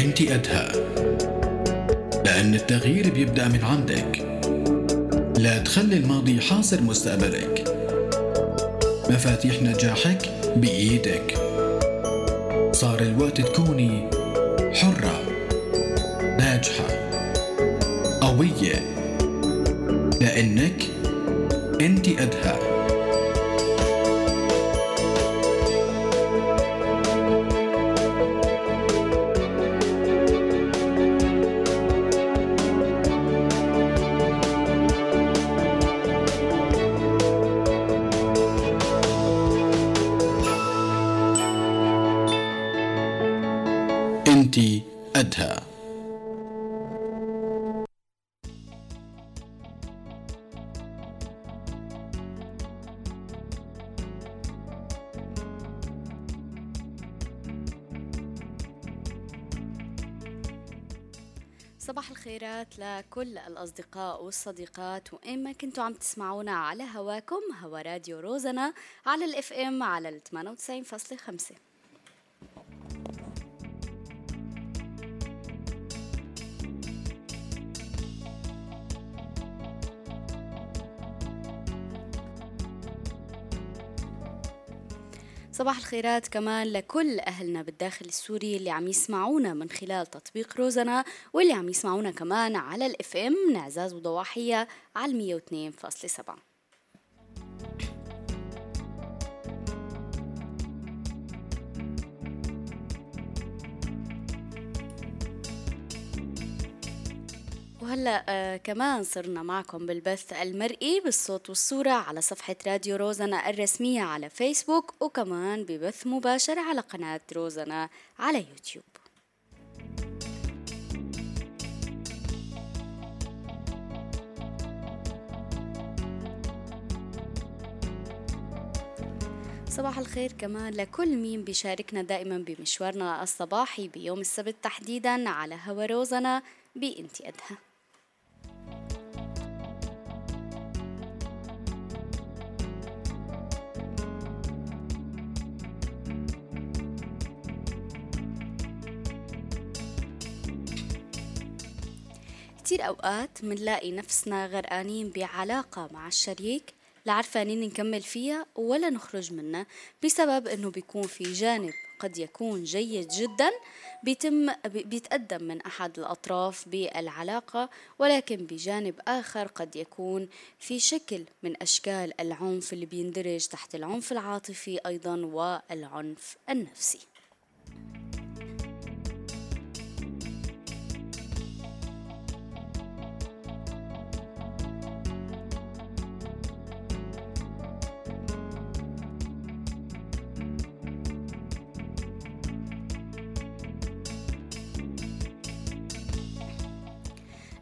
أنت أدهى. لأن التغيير بيبدأ من عندك. لا تخلي الماضي حاصر مستقبلك. مفاتيح نجاحك بإيدك. صار الوقت تكوني حرة ناجحة قوية. لأنك أنت أدهى. الأصدقاء والصديقات وإن ما كنتوا عم تسمعونا على هواكم هوا راديو روزنا على الإف إم على ال 98.5 صباح الخيرات كمان لكل أهلنا بالداخل السوري اللي عم يسمعونا من خلال تطبيق روزنا واللي عم يسمعونا كمان على الإف إم نعزاز وضواحية على 102.7 وهلا آه كمان صرنا معكم بالبث المرئي بالصوت والصورة على صفحة راديو روزنا الرسمية على فيسبوك وكمان ببث مباشر على قناة روزنا على يوتيوب. صباح الخير كمان لكل مين بيشاركنا دائما بمشوارنا الصباحي بيوم السبت تحديدا على هوا روزنا بإنتي كتير أوقات منلاقي نفسنا غرقانين بعلاقة مع الشريك لا عرفانين نكمل فيها ولا نخرج منها بسبب إنه بيكون في جانب قد يكون جيد جدا بيتم بيتقدم من أحد الأطراف بالعلاقة ولكن بجانب آخر قد يكون في شكل من أشكال العنف اللي بيندرج تحت العنف العاطفي أيضا والعنف النفسي.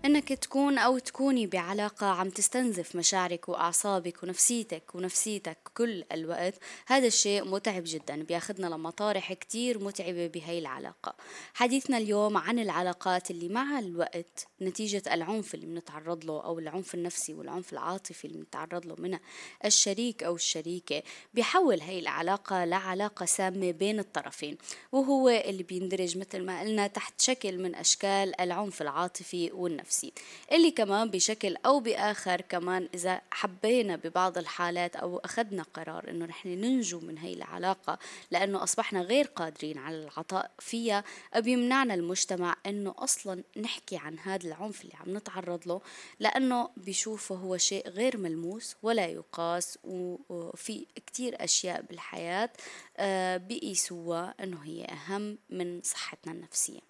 أنك تكون أو تكوني بعلاقة عم تستنزف مشاعرك وأعصابك ونفسيتك ونفسيتك. كل الوقت. هذا الشيء متعب جدا بياخدنا لمطارح كتير متعبة بهي العلاقة. حديثنا اليوم عن العلاقات اللي مع الوقت نتيجة العنف اللي بنتعرض له أو العنف النفسي والعنف العاطفي اللي بنتعرض له من الشريك أو الشريكة. بيحول هي العلاقة لعلاقة سامة بين الطرفين وهو اللي بيندرج مثل ما قلنا تحت شكل من أشكال العنف العاطفي والنفسي. النفسي اللي كمان بشكل أو بآخر كمان إذا حبينا ببعض الحالات أو أخذنا قرار إنه نحن ننجو من هي العلاقة لأنه أصبحنا غير قادرين على العطاء فيها. بيمنعنا المجتمع إنه أصلا نحكي عن هذا العنف اللي عم نتعرض له لأنه بيشوفه هو شيء غير ملموس ولا يقاس وفي كتير أشياء بالحياة آه، بيقيسوها إنه هي أهم من صحتنا النفسية.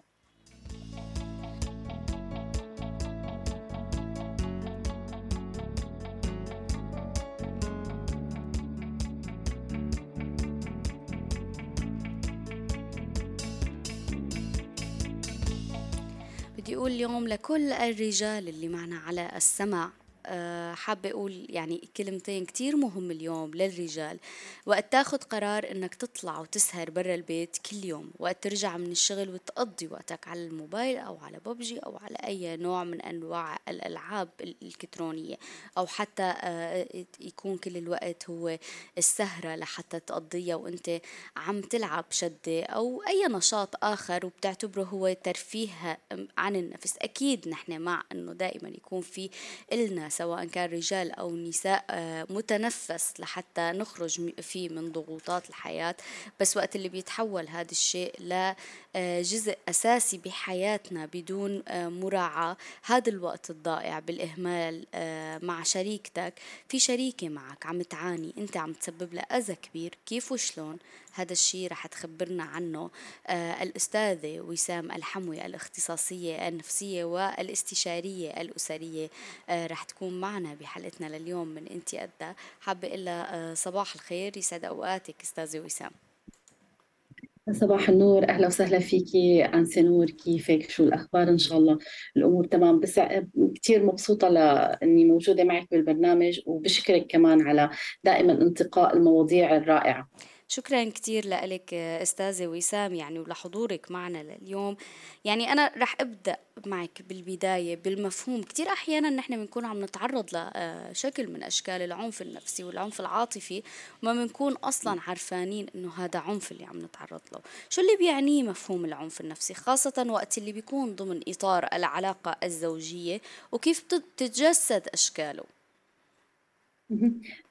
بدي أقول اليوم لكل الرجال اللي معنا على السمع حابة أقول يعني كلمتين كتير مهم اليوم للرجال. وقت تاخد قرار إنك تطلع وتسهر برا البيت كل يوم وقت ترجع من الشغل وتقضي وقتك على الموبايل أو على ببجي أو على أي نوع من أنواع الألعاب الإلكترونية. أو حتى آه، يكون كل الوقت هو السهرة لحتى تقضيها وأنت عم تلعب شدة أو أي نشاط آخر وبتعتبره هو ترفيه عن النفس. أكيد نحن مع أنه دائما يكون في إلنا سواء كان رجال أو نساء آه، متنفس لحتى نخرج فيه من ضغوطات الحياة. بس وقت اللي بيتحول هذا الشيء لجزء آه، أساسي بحياتنا بدون آه، مراعاة هذا الوقت الضائع بالإهمال مع شريكتك. في شريكة معك عم تعاني أنت عم تسبب لها أذى كبير كيف وشلون؟ هذا الشيء رح تخبرنا عنه آه الأستاذة وسام الحموي الاختصاصية النفسية والاستشارية الأسرية آه رح تكون معنا بحلقتنا لليوم من أنت أدى. حابة إلا آه صباح الخير. يسعد أوقاتك أستاذة وسام. صباح النور. أهلا وسهلا فيكي أنسة نور. كيفك؟ شو الأخبار؟ إن شاء الله الأمور تمام. بس كثير مبسوطة لأني موجودة معك بالبرنامج وبشكرك كمان على دائما انتقاء المواضيع الرائعة. شكرا كثير لك أستاذة وسام يعني ولحضورك معنا لليوم. يعني أنا رح أبدأ معك بالبداية بالمفهوم. كثير أحيانا نحن بنكون عم نتعرض لشكل من أشكال العنف النفسي والعنف العاطفي وما بنكون أصلا عرفانين إنه هذا عنف اللي عم نتعرض له. شو اللي بيعنيه مفهوم العنف النفسي؟ خاصة وقت اللي بيكون ضمن إطار العلاقة الزوجية وكيف تتجسد أشكاله؟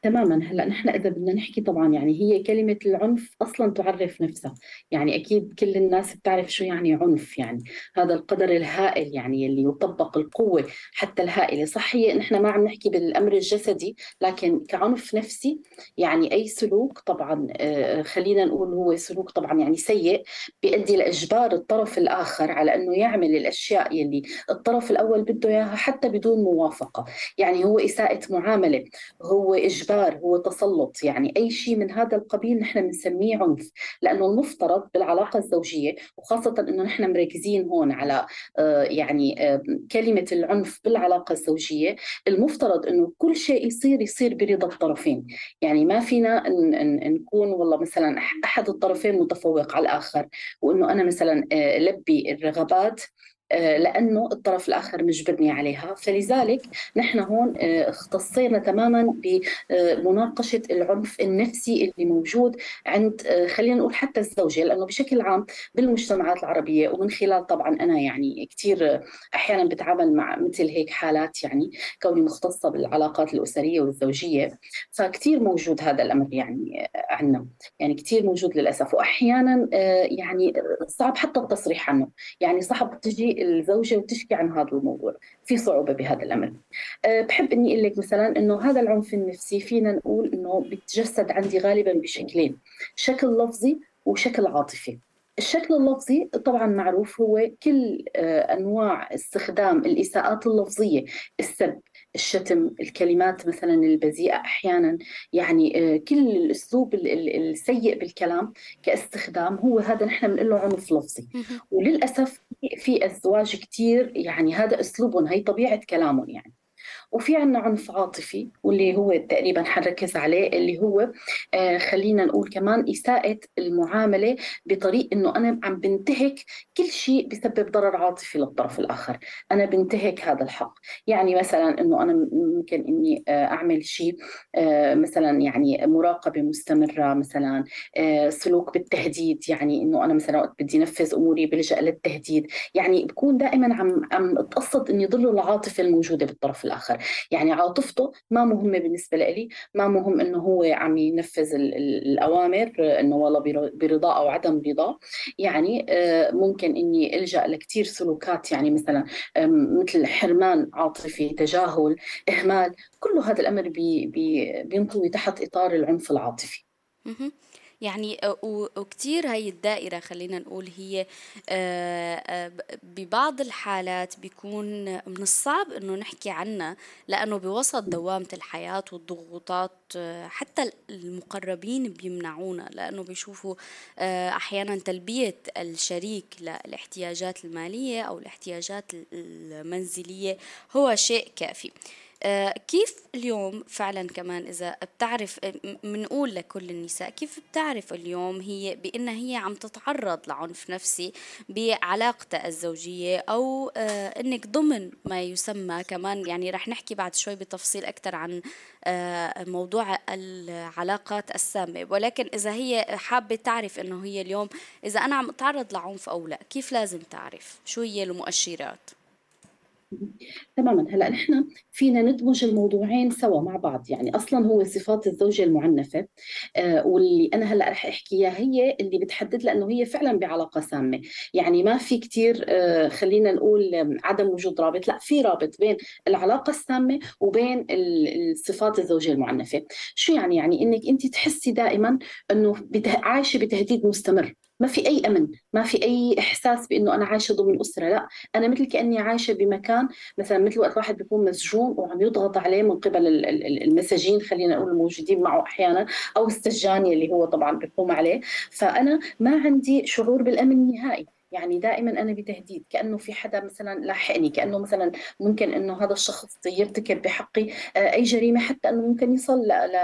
تماما. هلأ نحن إذا بدنا نحكي طبعا يعني هي كلمة العنف أصلا تعرف نفسها. يعني أكيد كل الناس بتعرف شو يعني عنف يعني. هذا القدر الهائل يعني اللي يطبق القوة حتى الهائلة. صح هي نحن ما عم نحكي بالأمر الجسدي لكن كعنف نفسي يعني أي سلوك طبعا آه، خلينا نقول هو سلوك طبعا يعني سيء بيؤدي لإجبار الطرف الآخر على إنه يعمل الأشياء يلي الطرف الأول بده إياها حتى بدون موافقة. يعني هو إساءة معاملة. هو إجبار هو تسلط. يعني أي شيء من هذا القبيل نحن بنسميه عنف لأنه المفترض بالعلاقة الزوجية وخاصة أنه نحن مركزين هون على آه، يعني آه، كلمة العنف بالعلاقة الزوجية المفترض أنه كل شيء يصير يصير برضا الطرفين. يعني ما فينا نكون والله مثلا أحد الطرفين متفوق على الآخر وأنه أنا مثلا آه، لبي الرغبات لأنه الطرف الآخر مجبرني عليها. فلذلك نحن هون آه، اختصينا تماما بمناقشة العنف النفسي اللي موجود عند آه، خلينا نقول حتى الزوجة. لأنه بشكل عام بالمجتمعات العربية ومن خلال طبعا أنا يعني كثير أحيانا بتعامل مع مثل هيك حالات يعني كوني مختصة بالعلاقات الأسرية والزوجية فكثير موجود هذا الأمر يعني عندنا يعني كثير موجود للأسف. واحيانا يعني صعب حتى التصريح عنه. يعني صعب تجي الزوجة وتشكي عن هذا الموضوع. في صعوبة بهذا الأمر. أه بحب إني أقول لك مثلا إنه هذا العنف النفسي فينا نقول إنه بيتجسد عندي غالبا بشكلين. شكل لفظي وشكل عاطفي. الشكل اللفظي طبعا معروف هو كل آه، أنواع استخدام الإساءات اللفظية السب. الشتم الكلمات مثلا البذيئة أحيانا يعني آه، كل الأسلوب السيء بالكلام كاستخدام هو هذا نحن بنقول له عنف لفظي. وللأسف في أزواج كثير يعني هذا أسلوبهم هي طبيعة كلامهم يعني. وفي عنا عنف عاطفي واللي هو تقريبا حنركز عليه اللي هو آه خلينا نقول كمان إساءة المعاملة بطريق إنه أنا عم بنتهك كل شيء بسبب ضرر عاطفي للطرف الآخر. أنا بنتهك هذا الحق. يعني مثلا إنه أنا ممكن إني آه أعمل شيء آه مثلا يعني مراقبة مستمرة مثلا سلوك بالتهديد. يعني إنه أنا مثلا وقت بدي نفذ أموري بلجأ للتهديد. يعني بكون دائما عم عم أتقصد إني ضل العاطفة الموجودة بالطرف يعني عاطفته ما مهمة بالنسبة لي ما مهم إنه هو عم ينفذ الأوامر إنه والله برضا أو عدم رضا. يعني آه، ممكن إني ألجأ لكثير سلوكات يعني مثلا مثل حرمان عاطفي تجاهل إهمال. كل هذا الأمر بي بي بينطوي تحت إطار العنف العاطفي. يعني آه، وكتير هاي الدائرة خلينا نقول هي آه، آه، ببعض الحالات بيكون من الصعب إنه نحكي عنها لأنه بوسط دوامة الحياة والضغوطات حتى المقربين بيمنعونا لأنه بيشوفوا أحيانا تلبية الشريك للاحتياجات المالية أو الاحتياجات المنزلية هو شيء كافي. كيف اليوم فعلا كمان إذا بتعرف بنقول لكل النساء كيف بتعرف اليوم هي بأنها هي عم تتعرض لعنف نفسي بعلاقتها الزوجية أو آه، أنك ضمن ما يسمى كمان؟ يعني رح نحكي بعد شوي بتفصيل أكثر عن آه، موضوع العلاقات السامة. ولكن إذا هي حابة تعرف أنه هي اليوم إذا أنا عم أتعرض لعنف أو لا كيف لازم تعرف؟ شو هي المؤشرات؟ تماما. هلأ نحن فينا ندمج الموضوعين سوا مع بعض. يعني أصلا هو صفات الزوجة المعنفة آه واللي أنا هلأ رح احكيها هي اللي بتحدد لأنه هي فعلا بعلاقة سامة. يعني ما في كثير آه خلينا نقول عدم وجود رابط. لأ في رابط بين العلاقة السامة وبين الصفات الزوجيه المعنفة. شو يعني؟ يعني إنك أنت تحسي دائما إنه عايشة بتهديد مستمر. ما في أي أمن ما في أي إحساس بإنه أنا عايشة ضمن أسرة لا. أنا مثل كأني عايشة بمكان مثلا مثل وقت واحد بيكون مسجون وعم يضغط عليه من قبل المساجين خلينا نقول الموجودين معه أحيانا أو السجان اللي هو طبعا بيقوم عليه. فأنا ما عندي شعور بالأمن نهائي. يعني دائما أنا بتهديد كأنه في حدا مثلا لاحقني كأنه مثلا ممكن إنه هذا الشخص يرتكب بحقي آه، أي جريمة حتى إنه ممكن يصل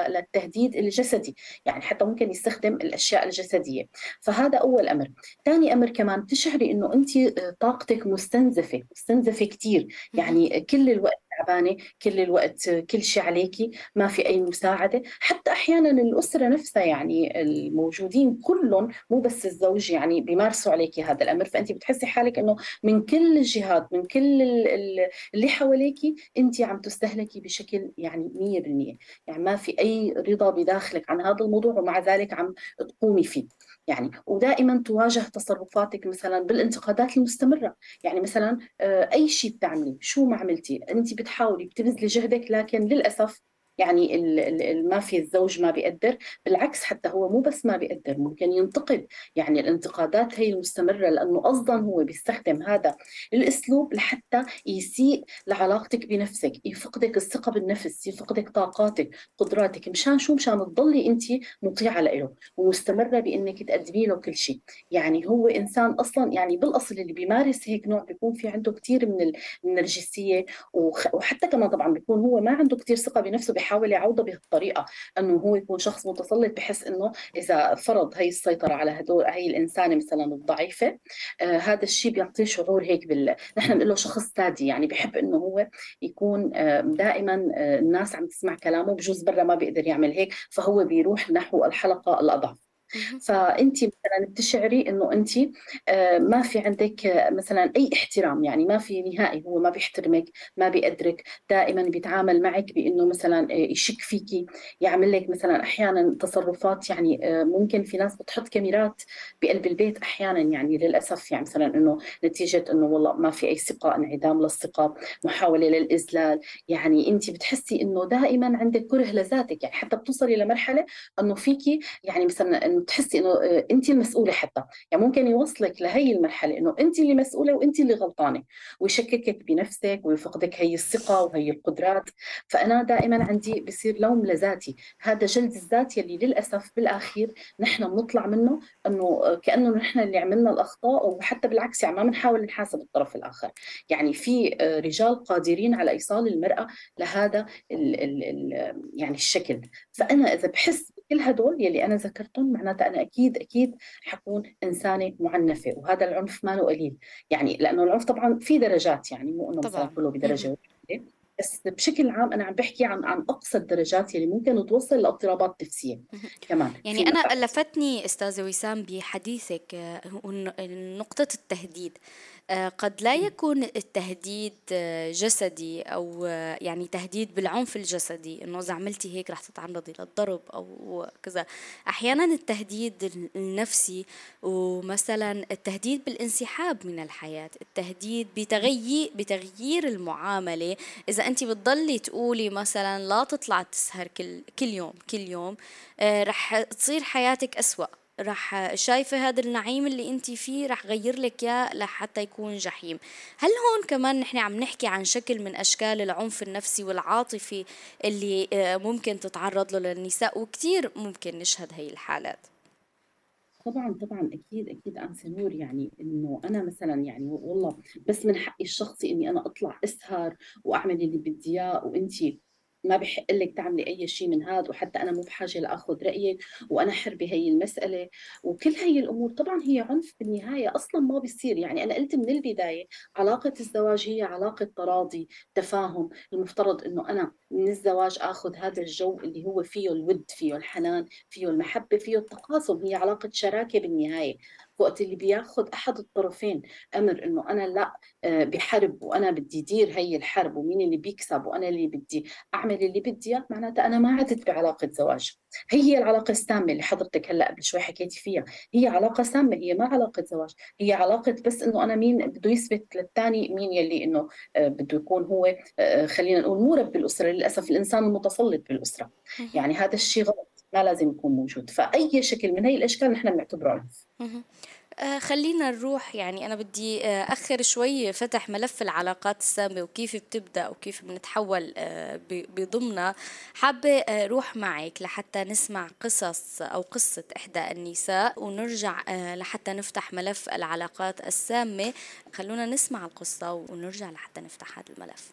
للتهديد الجسدي يعني حتى ممكن يستخدم الأشياء الجسدية. فهذا أول أمر. ثاني أمر كمان تشعري إنه انت آه، طاقتك مستنزفة مستنزفة كثير يعني كل الوقت تعبانة كل الوقت كل شيء عليكي ما في أي مساعدة. حتى أحيانا الأسرة نفسها يعني الموجودين كلهم مو بس الزوج يعني بيمارسوا عليكي هذا الأمر. فانت بتحسي حالك إنه من كل الجهات من كل اللي حواليكي انت عم تستهلكي بشكل يعني 100% يعني ما في أي رضا بداخلك عن هذا الموضوع ومع ذلك عم تقومي فيه. يعني ودائما تواجه تصرفاتك مثلا بالانتقادات المستمرة. يعني مثلا آه، أي شيء بتعملي شو ما عملتي انت بتحاولي بتبذلي جهدك لكن للأسف يعني ما في الزوج ما بيقدر بالعكس حتى هو مو بس ما بيقدر ممكن ينتقد. يعني الانتقادات هي المستمرة لأنه قصدا هو بيستخدم هذا الأسلوب لحتى يسيء لعلاقتك بنفسك يفقدك الثقة بالنفس يفقدك طاقاتك قدراتك مشان شو؟ مشان تضلي أنت مطيعة له ومستمرة بأنك تقدمي له كل شيء. يعني هو إنسان أصلا يعني بالأصل اللي بيمارس هيك نوع بيكون في عنده كثير من النرجسية وحتى كمان طبعا بيكون هو ما عنده كثير ثقة بنفسه بيحاول يعوضها بهالطريقة إنه هو يكون شخص متسلط بحس إنه إذا فرض هي السيطرة على هدول هي الإنسانة مثلا الضعيفة آه هذا الشيء بيعطيه شعور هيك بال نحن بنقول له شخص سادي يعني بحب إنه هو يكون آه دائما آه الناس عم تسمع كلامه بجوز برا ما بيقدر يعمل هيك فهو بيروح نحو الحلقة الأضعف. فانت مثلا بتشعري إنه انت آه، ما في عندك آه، مثلا أي احترام يعني ما في نهائي هو ما بيحترمك ما بيقدرك دائما بيتعامل معك بإنه مثلا آه، يشك فيكي يعمل لك مثلا أحيانا تصرفات يعني ممكن في ناس بتحط كاميرات بقلب البيت أحيانا يعني للأسف يعني مثلا إنه نتيجة إنه والله ما في أي ثقة انعدام للثقة محاولة للإذلال يعني انت بتحسي إنه دائما عندك كره لذاتك يعني حتى بتوصلي لمرحلة إنه فيكي يعني مثلا انه تحسي إنه آه، انت المسؤولة حتى. يعني ممكن يوصلك لهي المرحلة إنه انت اللي مسؤولة وانت اللي غلطانة ويشككك بنفسك ويفقدك هي الثقة وهي القدرات. فأنا دائما عندي بصير لوم لذاتي. هذا جلد الذات يلي للأسف بالآخير نحن بنطلع منه إنه آه، كأنه نحن اللي عملنا الأخطاء وحتى بالعكس يعني ما بنحاول نحاسب الطرف الآخر. يعني في آه، رجال قادرين على إيصال المرأة لهذا ال ال ال يعني الشكل. فأنا إذا بحس كل هدول يلي أنا ذكرتهم معناتها أنا أكيد أكيد حكون إنسانة معنفة وهذا العنف ما له قليل. يعني لأنه العنف طبعا في درجات يعني مو إنه مثلا كله بدرجة واحدة بس بشكل عام أنا عم بحكي عن عن اقصى الدرجات اللي ممكن توصل لاضطرابات نفسية. كمان يعني أنا لفتني أستاذة وسام بحديثك آه، نقطة التهديد. قد لا يكون التهديد آه، جسدي أو آه، يعني تهديد بالعنف الجسدي إنه إذا عملتي هيك رح تتعرضي للضرب أو كذا. أحيانا التهديد النفسي ومثلا التهديد بالانسحاب من الحياة التهديد بتغيير بتغيير المعاملة. إذا أنت بتضلي تقولي مثلا لا تطلع تسهر كل كل يوم كل يوم رح تصير حياتك أسوأ. رح شايفة هذا النعيم اللي انت فيه رح غير لك إياه لحتى يكون جحيم. هل هون كمان نحن عم نحكي عن شكل من أشكال العنف النفسي والعاطفي اللي آه، ممكن تتعرض له للنساء وكتير ممكن نشهد هي الحالات؟ طبعا طبعا أكيد أكيد انسه نور يعني إنه أنا مثلا يعني والله بس من حقي الشخصي إني أنا أطلع أسهر وأعمل اللي بدي إياه وانت ما بحق لك تعملي أي شيء من هذا وحتى أنا مو بحاجة لأخذ رأيك وأنا حر بهي المسألة. وكل هي الأمور طبعا هي عنف بالنهايه أصلا ما بيصير. يعني أنا قلت من البداية علاقة الزواج هي علاقة تراضي تفاهم. المفترض إنه أنا من الزواج آخذ هذا الجو اللي هو فيه الود فيه الحنان فيه المحبة فيه التقاسم. هي علاقة شراكة بالنهاية. وقت اللي بياخذ أحد الطرفين أمر إنه أنا لا آه، بحرب وأنا بدي دير هي الحرب ومين اللي بيكسب وأنا اللي بدي أعمل اللي بدي إياه معناتها أنا ما عدت بعلاقة زواج. هي العلاقة السامة اللي حضرتك هلأ قبل شوي حكيتي فيها. هي علاقة سامة هي ما علاقة زواج. هي علاقة بس إنه أنا مين بده يثبت للثاني مين يلي إنه آه، بده يكون هو آه، خلينا نقول مو رب الأسرة للأسف الإنسان المتسلط بالأسرة. يعني هذا الشيء غلط. ما لازم يكون موجود. فأي شكل من هي الأشكال نحن بنعتبره عنف آه خلينا نروح يعني أنا بدي آه أخر شوي فتح ملف العلاقات السامة وكيف بتبدأ وكيف بنتحول آه بضمنها. حابة روح معك لحتى نسمع قصص أو قصة إحدى النساء ونرجع لحتى نفتح ملف العلاقات السامة. خلونا نسمع القصة ونرجع لحتى نفتح هذا الملف.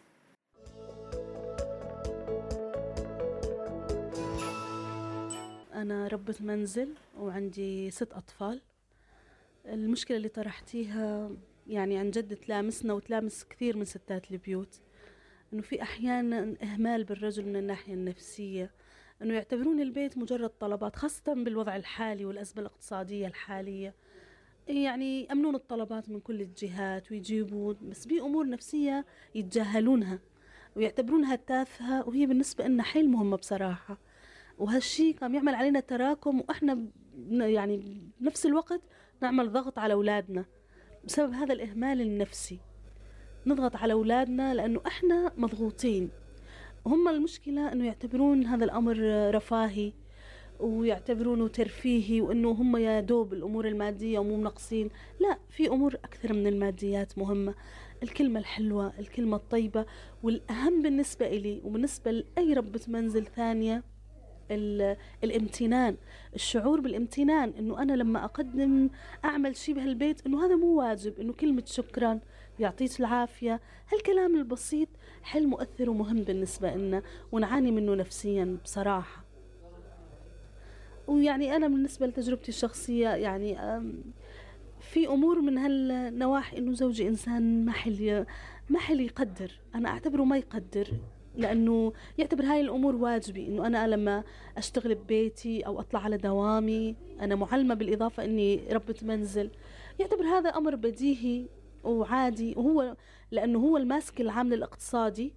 أنا ربة منزل وعندي ست أطفال. المشكلة اللي طرحتيها يعني عن جد تلامسنا وتلامس كثير من ستات البيوت إنه في أحيانا إهمال بالرجل من الناحية النفسية إنه يعتبرون البيت مجرد طلبات خاصة بالوضع الحالي والأزمة الاقتصادية الحالية. يعني يأمنون الطلبات من كل الجهات ويجيبون بس بأمور نفسية يتجاهلونها ويعتبرونها تافهة وهي بالنسبة لنا حيل مهمة بصراحة. وهالشيء قام يعمل علينا تراكم وإحنا يعني بنفس الوقت نعمل ضغط على أولادنا بسبب هذا الإهمال النفسي. نضغط على أولادنا لأنه إحنا مضغوطين. هم المشكلة إنه يعتبرون هذا الأمر رفاهي ويعتبرونه ترفيهي وإنه هم يا دوب الأمور المادية ومو منقصين. لا في أمور أكثر من الماديات مهمة. الكلمة الحلوة الكلمة الطيبة والأهم بالنسبة لي وبالنسبة لأي ربه منزل ثانية الامتنان. الشعور بالامتنان إنه أنا لما أقدم أعمل شيء بهالبيت إنه هذا مو واجب إنه كلمة شكرا يعطيك العافية. هالكلام البسيط حل مؤثر ومهم بالنسبة لنا ونعاني منه نفسيا بصراحة. ويعني أنا بالنسبة لتجربتي الشخصية يعني في أمور من هالنواحي إنه زوجي إنسان ما حل ما حل يقدر. أنا أعتبره ما يقدر. لأنه يعتبر هاي الأمور واجبي إنه أنا لما أشتغل ببيتي أو أطلع على دوامي أنا معلمة بالإضافة إني ربة منزل يعتبر هذا أمر بديهي وعادي وهو لأنه هو الماسك العامل الاقتصادي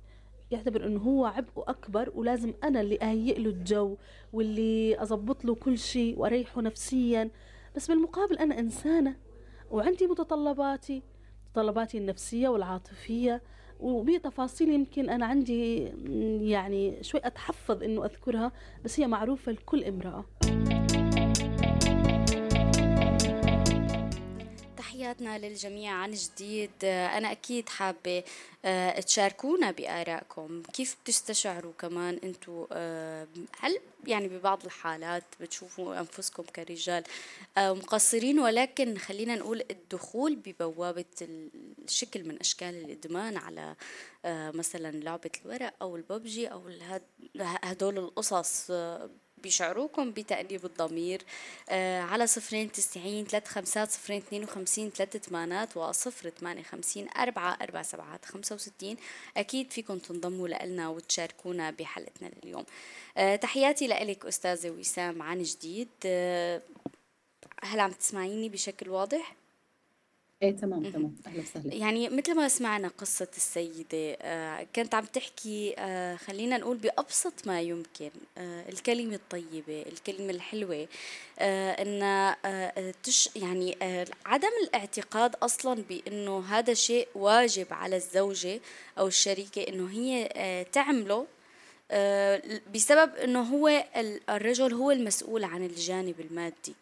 يعتبر إنه هو عبء أكبر ولازم أنا اللي أهيئ له الجو واللي أضبط له كل شيء وأريحه نفسيا. بس بالمقابل أنا إنسانة وعندي متطلباتي متطلباتي النفسية والعاطفية. وبتفاصيل يمكن أنا عندي يعني شوي أتحفظ إنه أذكرها بس هي معروفة لكل امرأة. تحياتنا للجميع عن جديد. أنا أكيد حابة آه، تشاركونا بآرائكم. كيف بتستشعروا كمان أنتوا؟ آه، هل يعني ببعض الحالات بتشوفوا أنفسكم كرجال آه، مقصرين؟ ولكن خلينا نقول الدخول ببوابة الشكل من أشكال الإدمان على مثلا لعبة الورق أو الببجي أو هدول القصص بيشعروكم بتأنيب الضمير آه على صفرين تسعين ثلاث خمسات صفرين اثنين وخمسين ثلاث ثمانات وصفر ثمانية خمسين أربعة أربعة سبعات خمسة وستين. أكيد فيكم تنضموا لنا وتشاركونا بحلقتنا لليوم. آه تحياتي لك أستاذة وسام عن جديد. آه هل عم تسمعيني بشكل واضح؟ إيه تمام تمام. أهلا وسهلا. يعني مثل ما سمعنا قصة السيدة آه كانت عم تحكي آه خلينا نقول بأبسط ما يمكن آه الكلمة الطيبة الكلمة الحلوة آه تش يعني عدم الاعتقاد أصلا بأنه هذا شيء واجب على الزوجة أو الشريكة إنه هي تعمله بسبب إنه هو الرجل هو المسؤول عن الجانب المادي.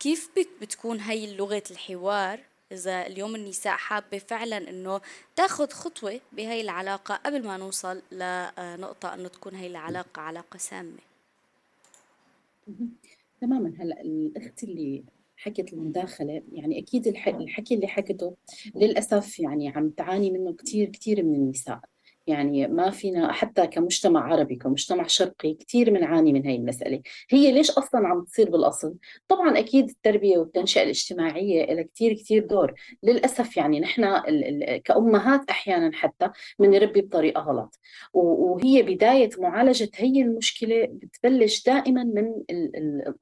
كيف بتكون هي لغة الحوار؟ إذا اليوم النساء حابة فعلا إنه تاخذ خطوة بهي العلاقة قبل ما نوصل لنقطة إنه تكون هي العلاقة علاقة سامة. تماما. هلأ الأخت اللي حكت المداخلة يعني أكيد الحكي اللي حكته للأسف يعني عم تعاني منه كثير كثير من النساء. يعني ما فينا حتى كمجتمع عربي كمجتمع شرقي كثير بنعاني من هاي المسألة. هي ليش أصلا عم تصير بالأصل؟ طبعا أكيد التربية والتنشئة الاجتماعية لها كثير كثير دور. للأسف يعني نحن كأمهات أحيانا حتى بنربي بطريقة غلط. وهي بداية معالجة هي المشكلة بتبلش دائما من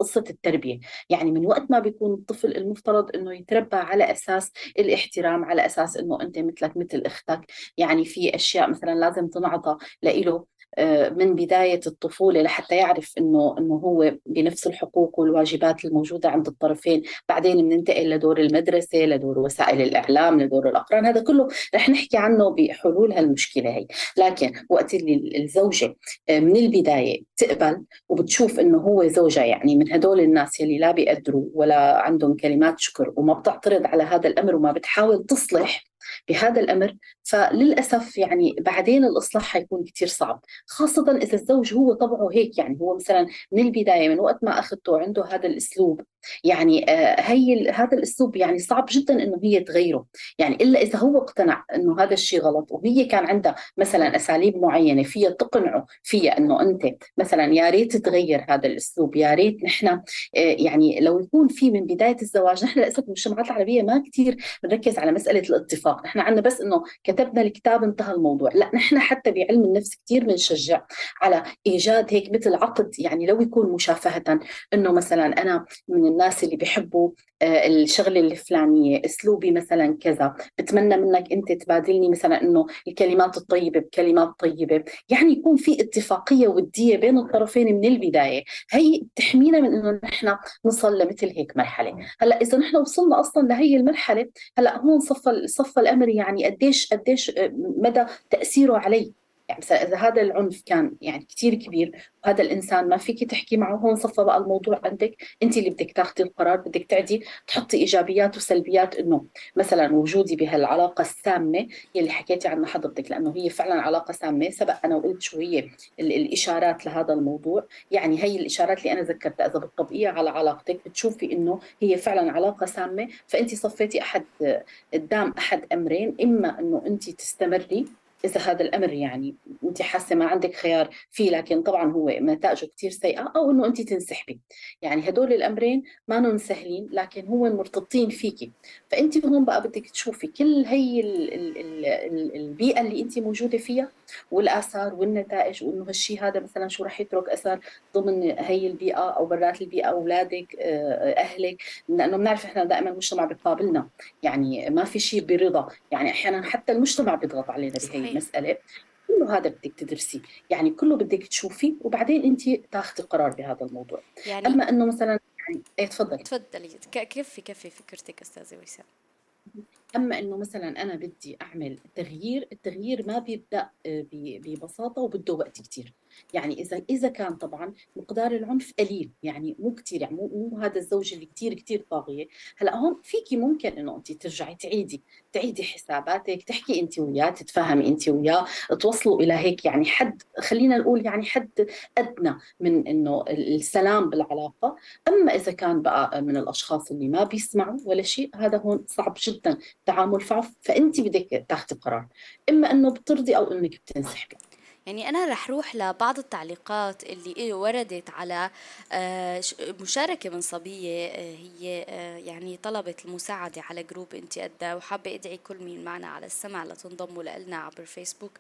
قصة التربية. يعني من وقت ما بيكون الطفل المفترض أنه يتربى على أساس الاحترام على أساس أنه أنت مثلك مثل أختك. يعني في أشياء مثلا مثلا لازم تنعطى لإله آه، من بداية الطفولة لحتى يعرف إنه إنه هو بنفس الحقوق والواجبات الموجودة عند الطرفين، بعدين بننتقل لدور المدرسة، لدور وسائل الإعلام، لدور الأقران، هذا كله رح نحكي عنه بحلول هالمشكلة هي، لكن وقت اللي الزوجة آه، من البداية تقبل وبتشوف إنه هو زوجها يعني من هدول الناس يلي لا بيقدروا ولا عندهم كلمات شكر وما بتعترض على هذا الأمر وما بتحاول تصلح بهذا الأمر فللأسف يعني بعدين الإصلاح حيكون كثير صعب خاصة إذا الزوج هو طبعه هيك يعني هو مثلا من البداية من وقت ما أخذته عنده هذا الأسلوب يعني آه هي هذا الأسلوب يعني صعب جدا إنه هي تغيره. يعني إلا إذا هو اقتنع إنه هذا الشيء غلط وهي كان عندها مثلا أساليب معينة فيها تقنعه فيها إنه أنت مثلا يا ريت تغير هذا الأسلوب يا ريت نحن آه يعني لو يكون في من بداية الزواج نحن للأسف المجتمعات العربية ما كثير بنركز على مسألة الاتفاق. نحن عندنا بس إنه كتبنا الكتاب انتهى الموضوع. لا نحن حتى بعلم النفس كثير بنشجع على إيجاد هيك مثل عقد. يعني لو يكون مشافهة إنه مثلا أنا من الناس اللي بيحبوا آه، الشغله الفلانية أسلوبي مثلا كذا. بتمنى منك أنت تبادلني مثلا إنه الكلمات الطيبة بكلمات طيبة. يعني يكون في اتفاقية ودية بين الطرفين من البداية. هي بتحمينا من إنه نحن نصل لمثل هيك مرحلة. هلأ إذا نحن وصلنا أصلا لهي المرحلة هلأ هون صفى صفى الأمر يعني قديش قديش آه، مدى تأثيره علي. يعني مثلا إذا هذا العنف كان يعني كثير كبير وهذا الإنسان ما فيك تحكي معه هون صفى بقى الموضوع عندك. أنت اللي بدك تاخذي القرار بدك تعدي تحطي إيجابيات وسلبيات إنه مثلا وجودي بهالعلاقة السامة يلي حكيتي عنها حضرتك لأنه هي فعلا علاقة سامة. سبق أنا وقلت شو هي الإشارات لهذا الموضوع. يعني هي الإشارات اللي أنا ذكرتها إذا بتطبقيها على علاقتك بتشوفي إنه هي فعلا علاقة سامة. فأنت صفيتي أحد قدام أحد أمرين إما إنه أنت تستمري إذا هذا الأمر يعني أنت حاسة ما عندك خيار فيه لكن طبعا هو نتائجه كثير سيئة أو إنه أنت تنسحبي. يعني هدول الأمرين ما سهلين لكن هو مرتبطين فيكي. فأنت هون بقى بدك تشوفي كل هي ال ال ال البيئة اللي أنت موجودة فيها والآثار والنتائج وإنه هالشيء هذا مثلا شو رح يترك أثر ضمن هي البيئة أو برات البيئة أولادك آه، أهلك. لأنه بنعرف إحنا دائما المجتمع بيقابلنا يعني ما في شيء برضا. يعني أحيانا حتى المجتمع بيضغط علينا بهي المساله كله هذا بدك تدرسي. يعني كله بدك تشوفي وبعدين انت تاخذي قرار بهذا الموضوع. يعني أما إنه مثلا يعني إيه تفضلي. تفضلي. كفي كفي فكرتك أستاذة وسام أما إنه مثلا أنا بدي أعمل تغيير التغيير ما بيبدأ آه، ببساطة وبده وقت كثير يعني إذا إذا كان طبعا مقدار العنف قليل يعني مو كثير يعني مو, مو هذا الزوج اللي كثير كثير طاغية. هلأ هون فيكي ممكن إنه انت ترجعي تعيدي تعيدي حساباتك تحكي انت وياه تتفاهمي انت وياه توصلوا إلى هيك يعني حد خلينا نقول يعني حد أدنى من إنه السلام بالعلاقة. أما إذا كان بقى من الأشخاص اللي ما بيسمعوا ولا شيء هذا هون صعب جدا تعامل فانت بدك تاخذي قرار. إما إنه بترضي أو إنك بتنسحبي. يعني أنا رح روح لبعض التعليقات اللي وردت على آه، مشاركة من صبية آه، هي آه، يعني طلبت المساعدة على group انت أدها وحابة أدعي كل مين معنا على السمع لتنضموا لنا عبر فيسبوك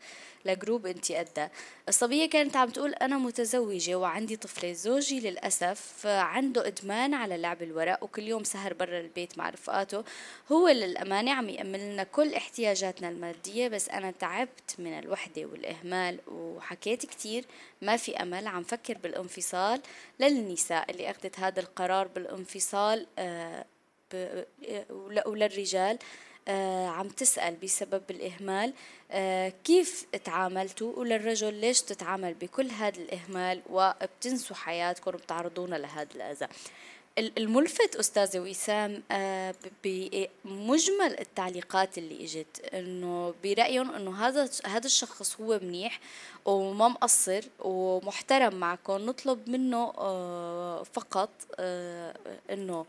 ل group انت أدها. الصبية كانت عم تقول أنا متزوجة وعندي طفلة زوجي للأسف عنده إدمان على لعب الورق وكل يوم سهر برا البيت مع رفقاته. هو للأمانة عم يأمن لنا كل احتياجاتنا المادية بس أنا تعبت من الوحدة والإهمال وحكيت كتير ما في أمل عم فكر بالانفصال. للنساء اللي أخذت هذا القرار بالانفصال آه، وللرجال آه، عم تسأل بسبب الإهمال آه، كيف تعاملتوا؟ وللرجل ليش تتعامل بكل هذا الإهمال؟ وبتنسوا حياتكم وبتعرضونا لهذا الأذى. الملفت أستاذة وسام آه، بمجمل التعليقات اللي إجت إنه برأيهم إنه هذا هذا الشخص هو منيح وما مقصر ومحترم معكم نطلب منه آه، فقط آه، إنه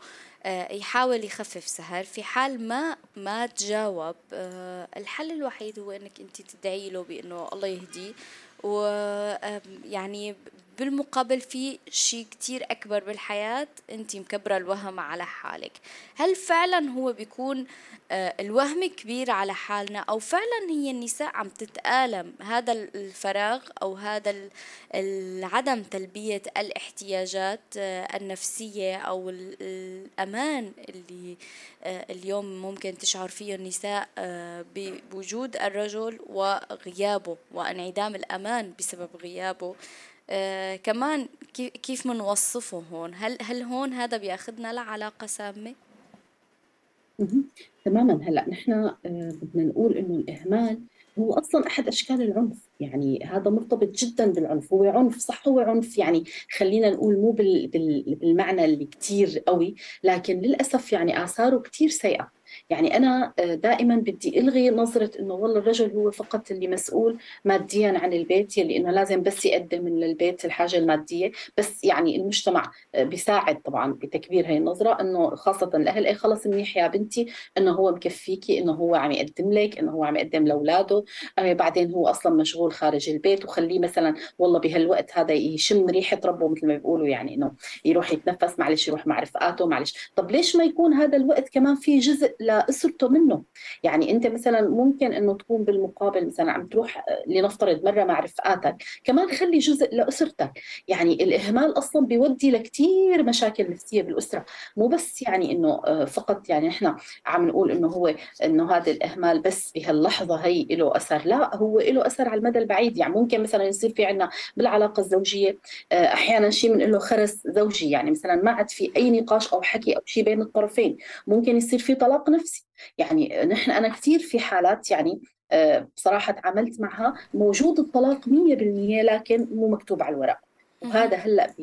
يحاول يخفف سهر في حال ما ما تجاوب. الحل الوحيد هو إنك أنت تدعي له بإنه الله يهديه ويعني بالمقابل في شيء كتير أكبر بالحياة أنت مكبرة الوهم على حالك. هل فعلا هو بيكون آه، الوهم كبير على حالنا أو فعلا هي النساء عم تتآلم هذا الفراغ أو هذا عدم تلبية الاحتياجات آه، النفسية أو الأمان اللي آه، اليوم ممكن تشعر فيه النساء بوجود الرجل وغيابه وانعدام الأمان بسبب غيابه. آه كمان كيف بنوصفه هون؟ هل هل هون هذا بياخذنا لعلاقة سامة؟ تماما. هلأ نحن آه بدنا نقول إنه الإهمال هو أصلا أحد أشكال العنف. يعني هذا مرتبط جدا بالعنف. هو عنف صح هو عنف. يعني خلينا نقول مو بالمعنى اللي كثير قوي لكن للأسف يعني آثاره كثير سيئة. يعني أنا آه، دائما بدي إلغي نظرة إنه والله الرجل هو فقط اللي مسؤول ماديا عن البيت يلي إنه لازم بس يقدم للبيت الحاجة المادية. بس يعني المجتمع آه، بيساعد طبعا بتكبير هي النظرة إنه خاصة الاهل اي خلص منيح يا بنتي إنه هو مكفيكي إنه هو عم يقدم لك إنه هو عم يقدم لأولاده. بعدين هو أصلا مشغول خارج البيت وخليه مثلا والله بهالوقت هذا يشم ريحة ربه مثل ما بيقولوا يعني إنه يروح يتنفس معلش يروح مع رفقاته معلش. طب ليش ما يكون هذا الوقت كمان في جزء لاسرته منه. يعني أنت مثلا ممكن إنه تكون بالمقابل مثلا عم تروح لنفترض مرة مع رفقاتك كمان خلي جزء لأسرتك. يعني الإهمال أصلا بيودي لكثير مشاكل نفسية بالأسرة. مو بس يعني إنه آه، فقط يعني إحنا عم نقول إنه هو إنه هذا الإهمال بس بهاللحظه هي له أثر. لا هو له أثر على المدى البعيد. يعني ممكن مثلا يصير في عندنا بالعلاقة الزوجية آه، أحيانا شيء بنقول له خرس زوجي. يعني مثلا ما عاد في أي نقاش أو حكي أو شيء بين الطرفين. ممكن يصير في طلاق نفسي. يعني نحن أنا كثير في حالات يعني آه، بصراحة تعاملت معها موجود الطلاق 100% لكن مو مكتوب على الورق. وهذا هلأ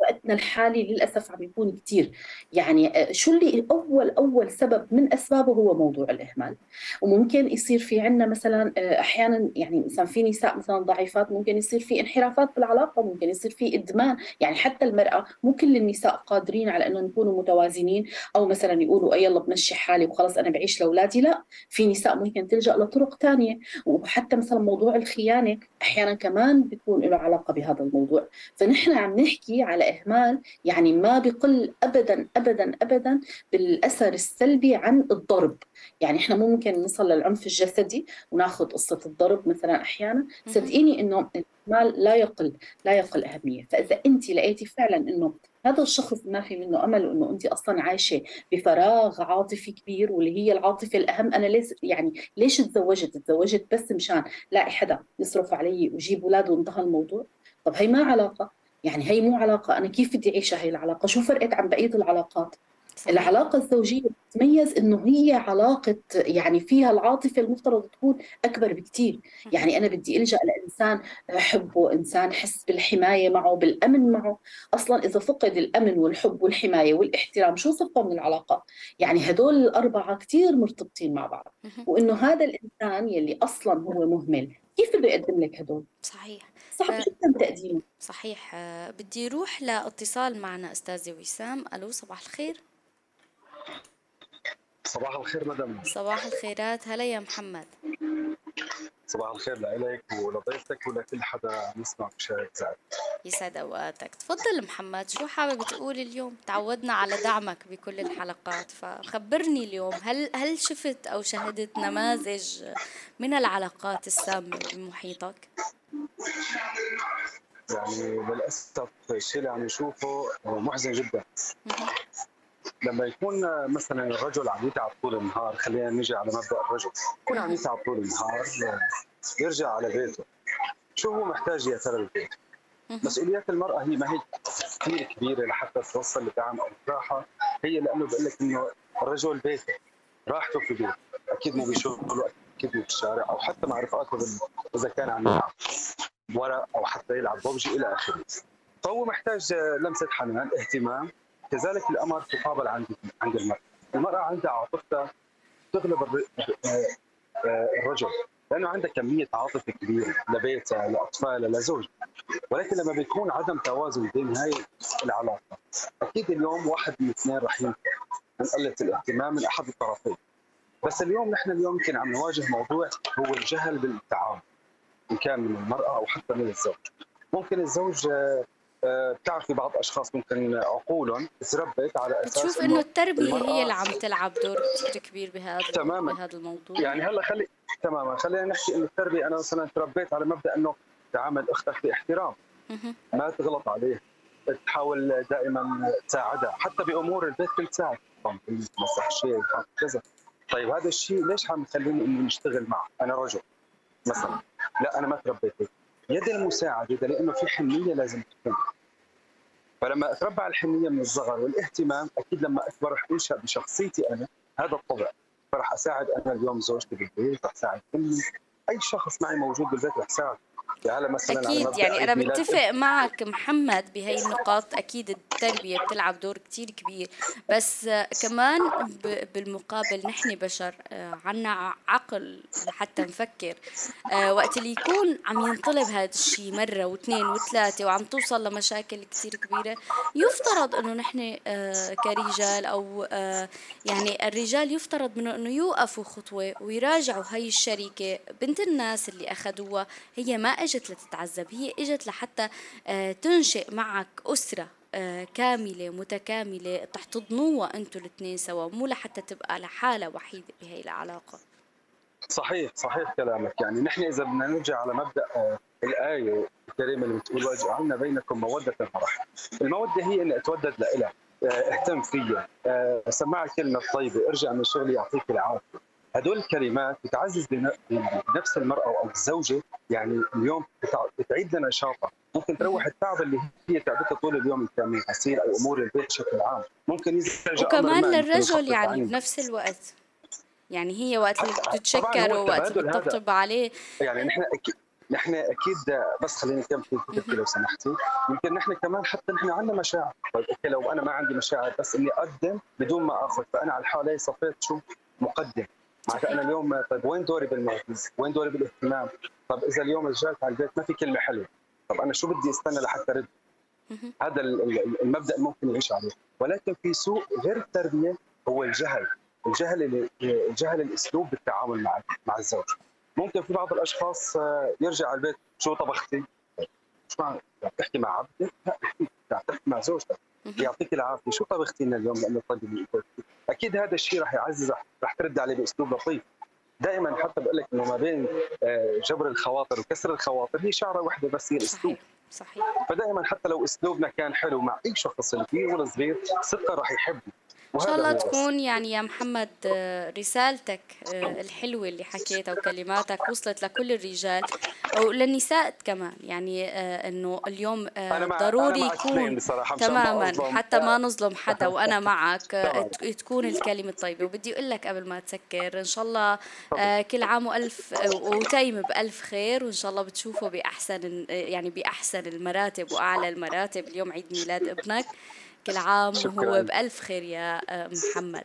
وقتنا الحالي للأسف عم يكون كثير يعني آه، شو اللي أول أول سبب من أسبابه هو موضوع الإهمال. وممكن يصير في عندنا مثلا آه، أحيانا يعني مثلا في نساء مثلا ضعيفات ممكن يصير في انحرافات بالعلاقة ممكن يصير في إدمان. يعني حتى المرأة مو كل النساء قادرين على انه نكونوا متوازنين أو مثلا يقولوا أي يلا بمشي حالي وخلص أنا بعيش لأولادي. لا في نساء ممكن تلجأ لطرق ثانية وحتى مثلا موضوع الخيانة أحيانا كمان بيكون له علاقة بهذا الموضوع. فنحن عم نحكي على إهمال يعني ما بقل أبدا أبدا أبدا بالأثر السلبي عن الضرب. يعني إحنا ممكن نصل للعنف الجسدي وناخذ قصة الضرب مثلا أحيانا. صدقيني إنه الإهمال لا يقل لا يقل أهمية. فإذا أنت لقيتي فعلا إنه هذا الشخص ما في منه أمل وإنه أنت أصلا عايشة بفراغ عاطفي كبير واللي هي العاطفة الأهم أنا ليش يعني ليش تزوجت؟ تزوجت بس مشان لاقي حدا يصرف علي ويجيب أولاد وانتهى الموضوع؟ طب هي ما علاقة. يعني هي مو علاقة أنا كيف بدي أعيشها هي العلاقة؟ شو فرقت عن بقية العلاقات؟ صحيح. العلاقة الزوجية بتتميز إنه هي علاقة يعني فيها العاطفة المفترض تكون أكبر بكثير، يعني أنا بدي ألجأ لإنسان احبه، إنسان احس بالحماية معه، بالأمن معه، أصلا إذا فقد الأمن والحب والحماية والاحترام شو صفة من العلاقة؟ يعني هدول الأربعة كثير مرتبطين مع بعض، وإنه هذا الإنسان يلي أصلا هو مهمل، كيف بده يقدم لك هدول؟ صحيح. صعب آه، جدا تقديمه صحيح. آه، بدي أروح لاتصال معنا أستاذة وسام. ألو صباح الخير. صباح الخير مدام. صباح الخيرات. هلا يا محمد. صباح الخير لك ولضيفتك ولكل حدا يسمع بشاهد زاد يسعد أوقاتك. تفضل محمد. شو حابب تقول اليوم؟ تعودنا على دعمك بكل الحلقات فخبرني اليوم هل هل شفت أو شهدت نماذج من العلاقات السامة بمحيطك؟ يعني للأسف الشيء اللي عم نشوفه محزن جدا. لما يكون مثلا الرجل عم يتعب طول النهار خلينا نجي على مبدأ الرجل يكون عم يتعب طول النهار يرجع على بيته. شو هو محتاج يا ترى البيت؟ مسؤوليات المرأة هي ما هي كثير كبيرة لحتى توصل لدعم أو راحة. هي لأنه بقول لك إنه الرجل بيته راحته في بيته أكيد مو بشغله أكيد مو بالشارع أو حتى مع رفقاته إذا كان عم يلعب ورق أو حتى يلعب ببجي إلى آخره. فهو محتاج لمسة حنان اهتمام. كذلك الأمر تقابل عند عند المرأة. المرأة عندها عاطفتها تغلب الرجل. لأنه عندها كمية عاطفة كبيرة لبيتها لاطفالها لزوجها ولكن لما بيكون عدم توازن بين هاي العلاقة أكيد اليوم واحد من اثنين رح من قلة الاهتمام من أحد الطرفين. بس اليوم نحن اليوم يمكن عم نواجه موضوع هو الجهل بالتعامل إن كان من المرأة أو حتى من الزوج. ممكن الزوج آه، بتعرفي بعض أشخاص ممكن عقولهم تربت على أساس بتشوف إنه التربية هي اللي عم تلعب دور كثير كبير بهذا تماما. بهذا الموضوع. يعني هلأ خلي تماما. خلينا نحكي إنه التربية أنا مثلا تربيت على مبدأ إنه تعامل أختك باحترام. ما تغلط عليه. تحاول دائما تساعدها. حتى بأمور البيت كنت تساعد مسح شيء كذا. طيب هذا الشيء ليش عم يخليني إني نشتغل معه؟ أنا رجل مثلا. لا أنا ما تربيت هيك. يد المساعده لأنه في حنية لازم تكون. فلما أتربى على الحنية من الصغر والاهتمام أكيد لما أكبر رح انشا بشخصيتي أنا هذا الطبع. فرح أساعد أنا اليوم زوجتي بالبيت رح أساعد أمي. أي شخص معي موجود بالبيت رح اساعد يعني مثلا أكيد يعني أنا بتفق معك محمد بهي النقاط. أكيد التربية بتلعب دور كتير كبير. بس كمان بالمقابل نحن بشر آه، عنا عقل لحتى نفكر. آه، وقت اللي يكون عم ينطلب هذا الشيء مرة واثنين وثلاثة وعم توصل لمشاكل كتير كبيرة يفترض إنه نحن آه، كرجال أو يعني الرجال يفترض منه إنه يوقفوا خطوة ويراجعوا هي الشركة. بنت الناس اللي أخذوها هي ما إجت لتتعذب هي إجت لحتى آه، تنشئ معك أسرة آه، كاملة متكاملة تحتضنوها أنتوا الاثنين سوا مو لحتى تبقى لحالها وحيدة بهي العلاقة. صحيح صحيح كلامك. يعني نحن إذا بدنا نرجع على مبدأ آه، الآية الكريمة اللي بتقول واجعلنا بينكم مودة ورحمة المودة هي أن أتودد لإلها. اهتم فيها. سمعها كلمة طيبة ارجع من شغلي يعطيك العافية. هدول الكلمات بتعزز بنفس المرأة أو الزوجة يعني اليوم بتعيد لنا نشاطها ممكن تروح التعب اللي هي تعبتها طول اليوم كان غسيل أو امور البيت بشكل عام. ممكن يرجع وكمان للرجل يعني بنفس الوقت. يعني هي وقت اللي بتتشكر ووقت اللي بتطبطب عليه. يعني نحن أكيد نحن أكيد بس خليني كم في لو سمحتي. يمكن نحن كمان حتى نحن عندنا مشاعر. طيب أوكي لو أنا ما عندي مشاعر بس إني أقدم بدون ما أخذ فأنا على الحالة صفيت شو؟ مقدم. معناتها أنا اليوم طيب وين دوري بالمركز؟ وين دوري بالاهتمام؟ طب إذا اليوم رجعت على البيت ما في كلمة حلوة، طب أنا شو بدي استنى لحتى ارد؟ هذا المبدأ ممكن يعيش عليه، ولكن في سوء غير التربية هو الجهل، الجهل الجهل الأسلوب بالتعامل مع مع الزوج. ممكن في بعض الأشخاص آه، يرجع على البيت شو طبختي؟ شو تحكي مع عبدك؟ لا تحكي مع زوجتك يعطيك العافية. شو طبختي لنا اليوم؟ لأنه طيب. أكيد هذا الشيء رح يعزز رح ترد عليه بأسلوب لطيف. دائما حتى بقول لك إنه ما بين آه، جبر الخواطر وكسر الخواطر هي شعرة واحدة بس هي الأسلوب. صحيح. صحيح فدائما حتى لو أسلوبنا كان حلو مع أي شخص الكبير ولا صغير صدقا رح يحبه. ان شاء الله تكون يعني يا محمد آه، رسالتك آه، الحلوة اللي حكيتها وكلماتك وصلت لكل الرجال وللنساء كمان. يعني آه، إنه اليوم ضروري يكون تماما حتى ما نظلم حدا وأنا معك تكون الكلمة الطيبه وبدي أقول لك قبل ما تسكر إن شاء الله كل عام وألف وتيم بألف خير وإن شاء الله بتشوفه بأحسن يعني بأحسن المراتب وأعلى المراتب. اليوم عيد ميلاد ابنك. كل عام وهو بألف خير يا آه، محمد.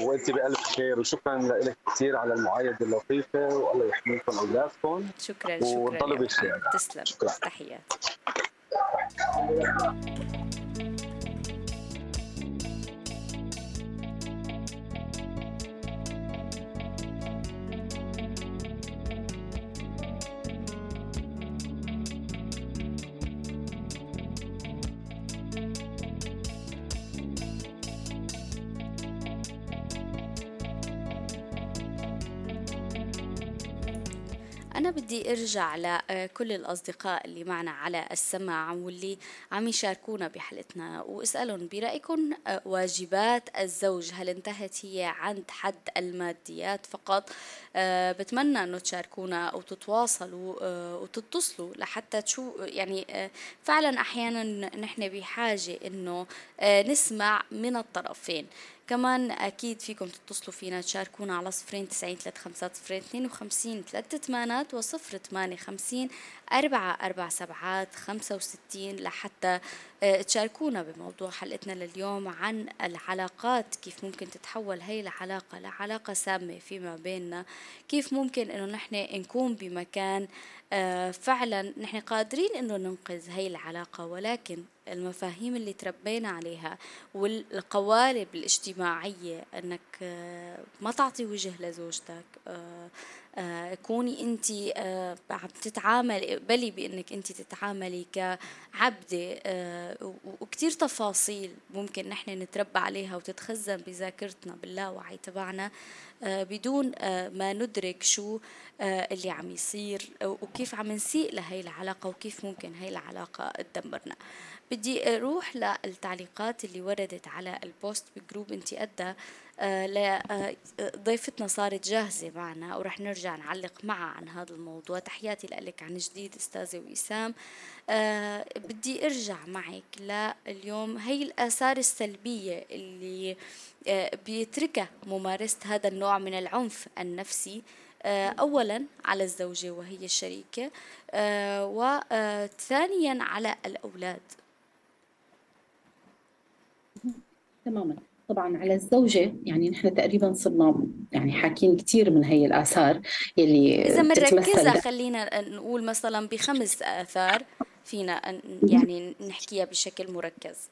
وأنت بألف خير وشكرا لك كثير على المعايدة اللطيفة والله يحميكم أولادكم. شكرا شكرا وتضلوا بخير تسلم. شكرا. تحياتي. بدي أرجع لكل الأصدقاء اللي معنا على السماع واللي عم يشاركونا بحلقتنا. واسألهم برأيكم آه، واجبات الزوج هل انتهت هي عند حد الماديات فقط؟ آه، بتمنى أنه تشاركونا أو تتواصلوا آه، وتتصلوا لحتى تشو يعني فعلا أحيانا نحن بحاجة أنه نسمع من الطرفين. كمان أكيد فيكم تتصلوا فينا تشاركونا على صفرين تسعين ثلاثة خمسات صفرين اثنين وخمسين ثلاثة ثمانات وصفر ثمانية خمسين أربعة أربع سبعات خمسة وستين لحتى تشاركونا بموضوع حلقتنا لليوم عن العلاقات كيف ممكن تتحول هي العلاقة لعلاقة سامة فيما بيننا كيف ممكن إنه نحن نكون بمكان آه، فعلا نحن قادرين إنه ننقذ هي العلاقة ولكن المفاهيم اللي تربينا عليها والقوالب الاجتماعية إنك آه، ما تعطي وجه لزوجتك آه، كوني انت آه، عم تتعاملي اقبلي بانك انت تتعاملي كعبدة آه، وكتير تفاصيل ممكن نحن نتربى عليها وتتخزن بذاكرتنا باللاوعي تبعنا بدون ما ندرك شو اللي عم يصير وكيف عم نسيء لهي العلاقة وكيف ممكن هي العلاقة تدمرنا. بدي أروح للتعليقات اللي وردت على ال post ب group انت أدها آه، ضيفتنا صارت جاهزة معنا ورح نرجع نعلق معها عن هذا الموضوع. تحياتي لك عن جديد أستاذة وسام. أه بدي أرجع معك لليوم. هي الآثار السلبية اللي بيتركها ممارسة هذا النوع من العنف النفسي أولا على الزوجة وهي الشريكة وثانيا على الأولاد. تماما. طبعا على الزوجة يعني نحن تقريبا صرنا يعني حاكين كثير من هي الآثار يلي إذا بنركزها خلينا نقول مثلا بخمس آثار فينا يعني نحكيها بشكل مركز.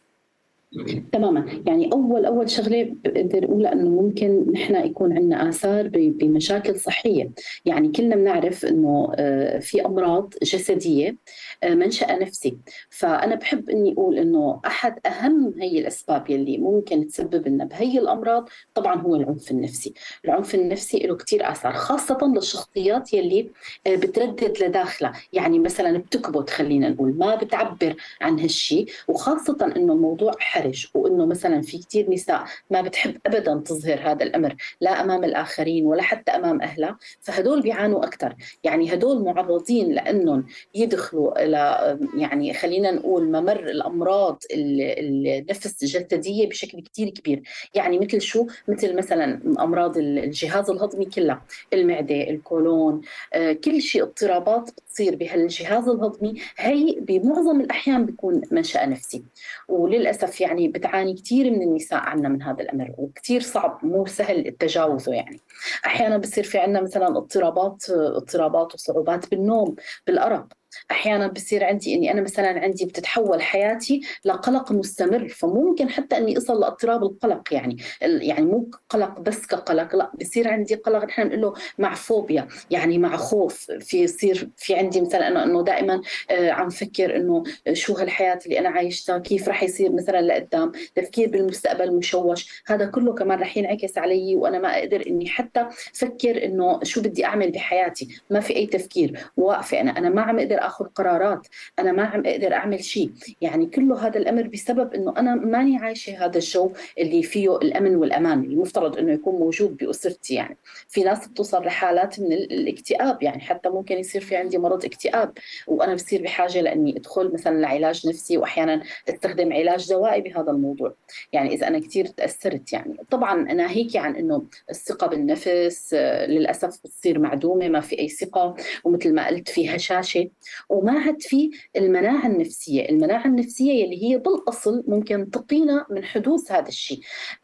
تماما. يعني أول أول شغلة بقدر أقول إنه ممكن نحن يكون عندنا آثار بمشاكل صحية. يعني كلنا بنعرف إنه آه، في أمراض جسدية آه، منشأ نفسي. فأنا بحب إني أقول إنه أحد أهم هي الأسباب يلي ممكن تسبب لنا بهي الأمراض طبعا هو العنف النفسي. العنف النفسي له كثير آثار خاصة للشخصيات يلي آه، بتردد لداخلها. يعني مثلا بتكبت خلينا نقول ما بتعبر عن هالشيء وخاصة إنه الموضوع حرج وإنه مثلا في كثير نساء ما بتحب ابدا تظهر هذا الأمر لا أمام الآخرين ولا حتى أمام أهلها فهدول بيعانوا أكثر يعني هدول معرضين لأنهم يدخلوا إلى يعني خلينا نقول ممر الأمراض النفس الجسديه بشكل كثير كبير. يعني مثل شو؟ مثل مثلا أمراض الجهاز الهضمي كلها المعدة الكولون آه، كل شيء اضطرابات بتصير بهالجهاز الهضمي. هي بمعظم الأحيان بيكون منشا نفسي. وللأسف يعني بتعاني كثير من النساء عنا من هذا الأمر وكثير صعب مو سهل تجاوزه يعني. أحيانا بصير في عنا مثلا اضطرابات اضطرابات وصعوبات بالنوم بالأرق. أحيانا بصير عندي إني أنا مثلا عندي بتتحول حياتي لقلق مستمر فممكن حتى إني أصل لأضطراب القلق يعني يعني مو قلق بس كقلق لا بصير عندي قلق نحن نقول له مع فوبيا يعني مع خوف في يصير في عندي مثلا انه إنه دائما آه عم فكر إنه شو هالحياة اللي أنا عايشتها كيف رح يصير مثلا لقدام تفكير بالمستقبل مشوش هذا كله كمان رح ينعكس علي وأنا ما أقدر إني حتى فكر إنه شو بدي أعمل بحياتي ما في أي تفكير واقفة أنا أنا ما عم أقدر آخذ قرارات أنا ما عم أقدر أعمل شيء. يعني كله هذا الأمر بسبب إنه أنا ماني عايشة هذا الجو اللي فيه الأمن والأمان المفترض إنه يكون موجود بأسرتي يعني. في ناس بتوصل لحالات من الاكتئاب يعني حتى ممكن يصير في عندي مرض اكتئاب. وأنا بصير بحاجة لإني أدخل مثلا لعلاج نفسي واحيانا أستخدم علاج دوائي بهذا الموضوع. يعني إذا أنا كثير تأثرت يعني. طبعا ناهيكي عن إنه الثقة بالنفس آه، للأسف بتصير معدومة ما في أي ثقة. ومثل ما قلت في هشاشة وما عاد في المناعة النفسية، المناعة النفسية اللي هي بالأصل ممكن تقينا من حدوث هذا الشيء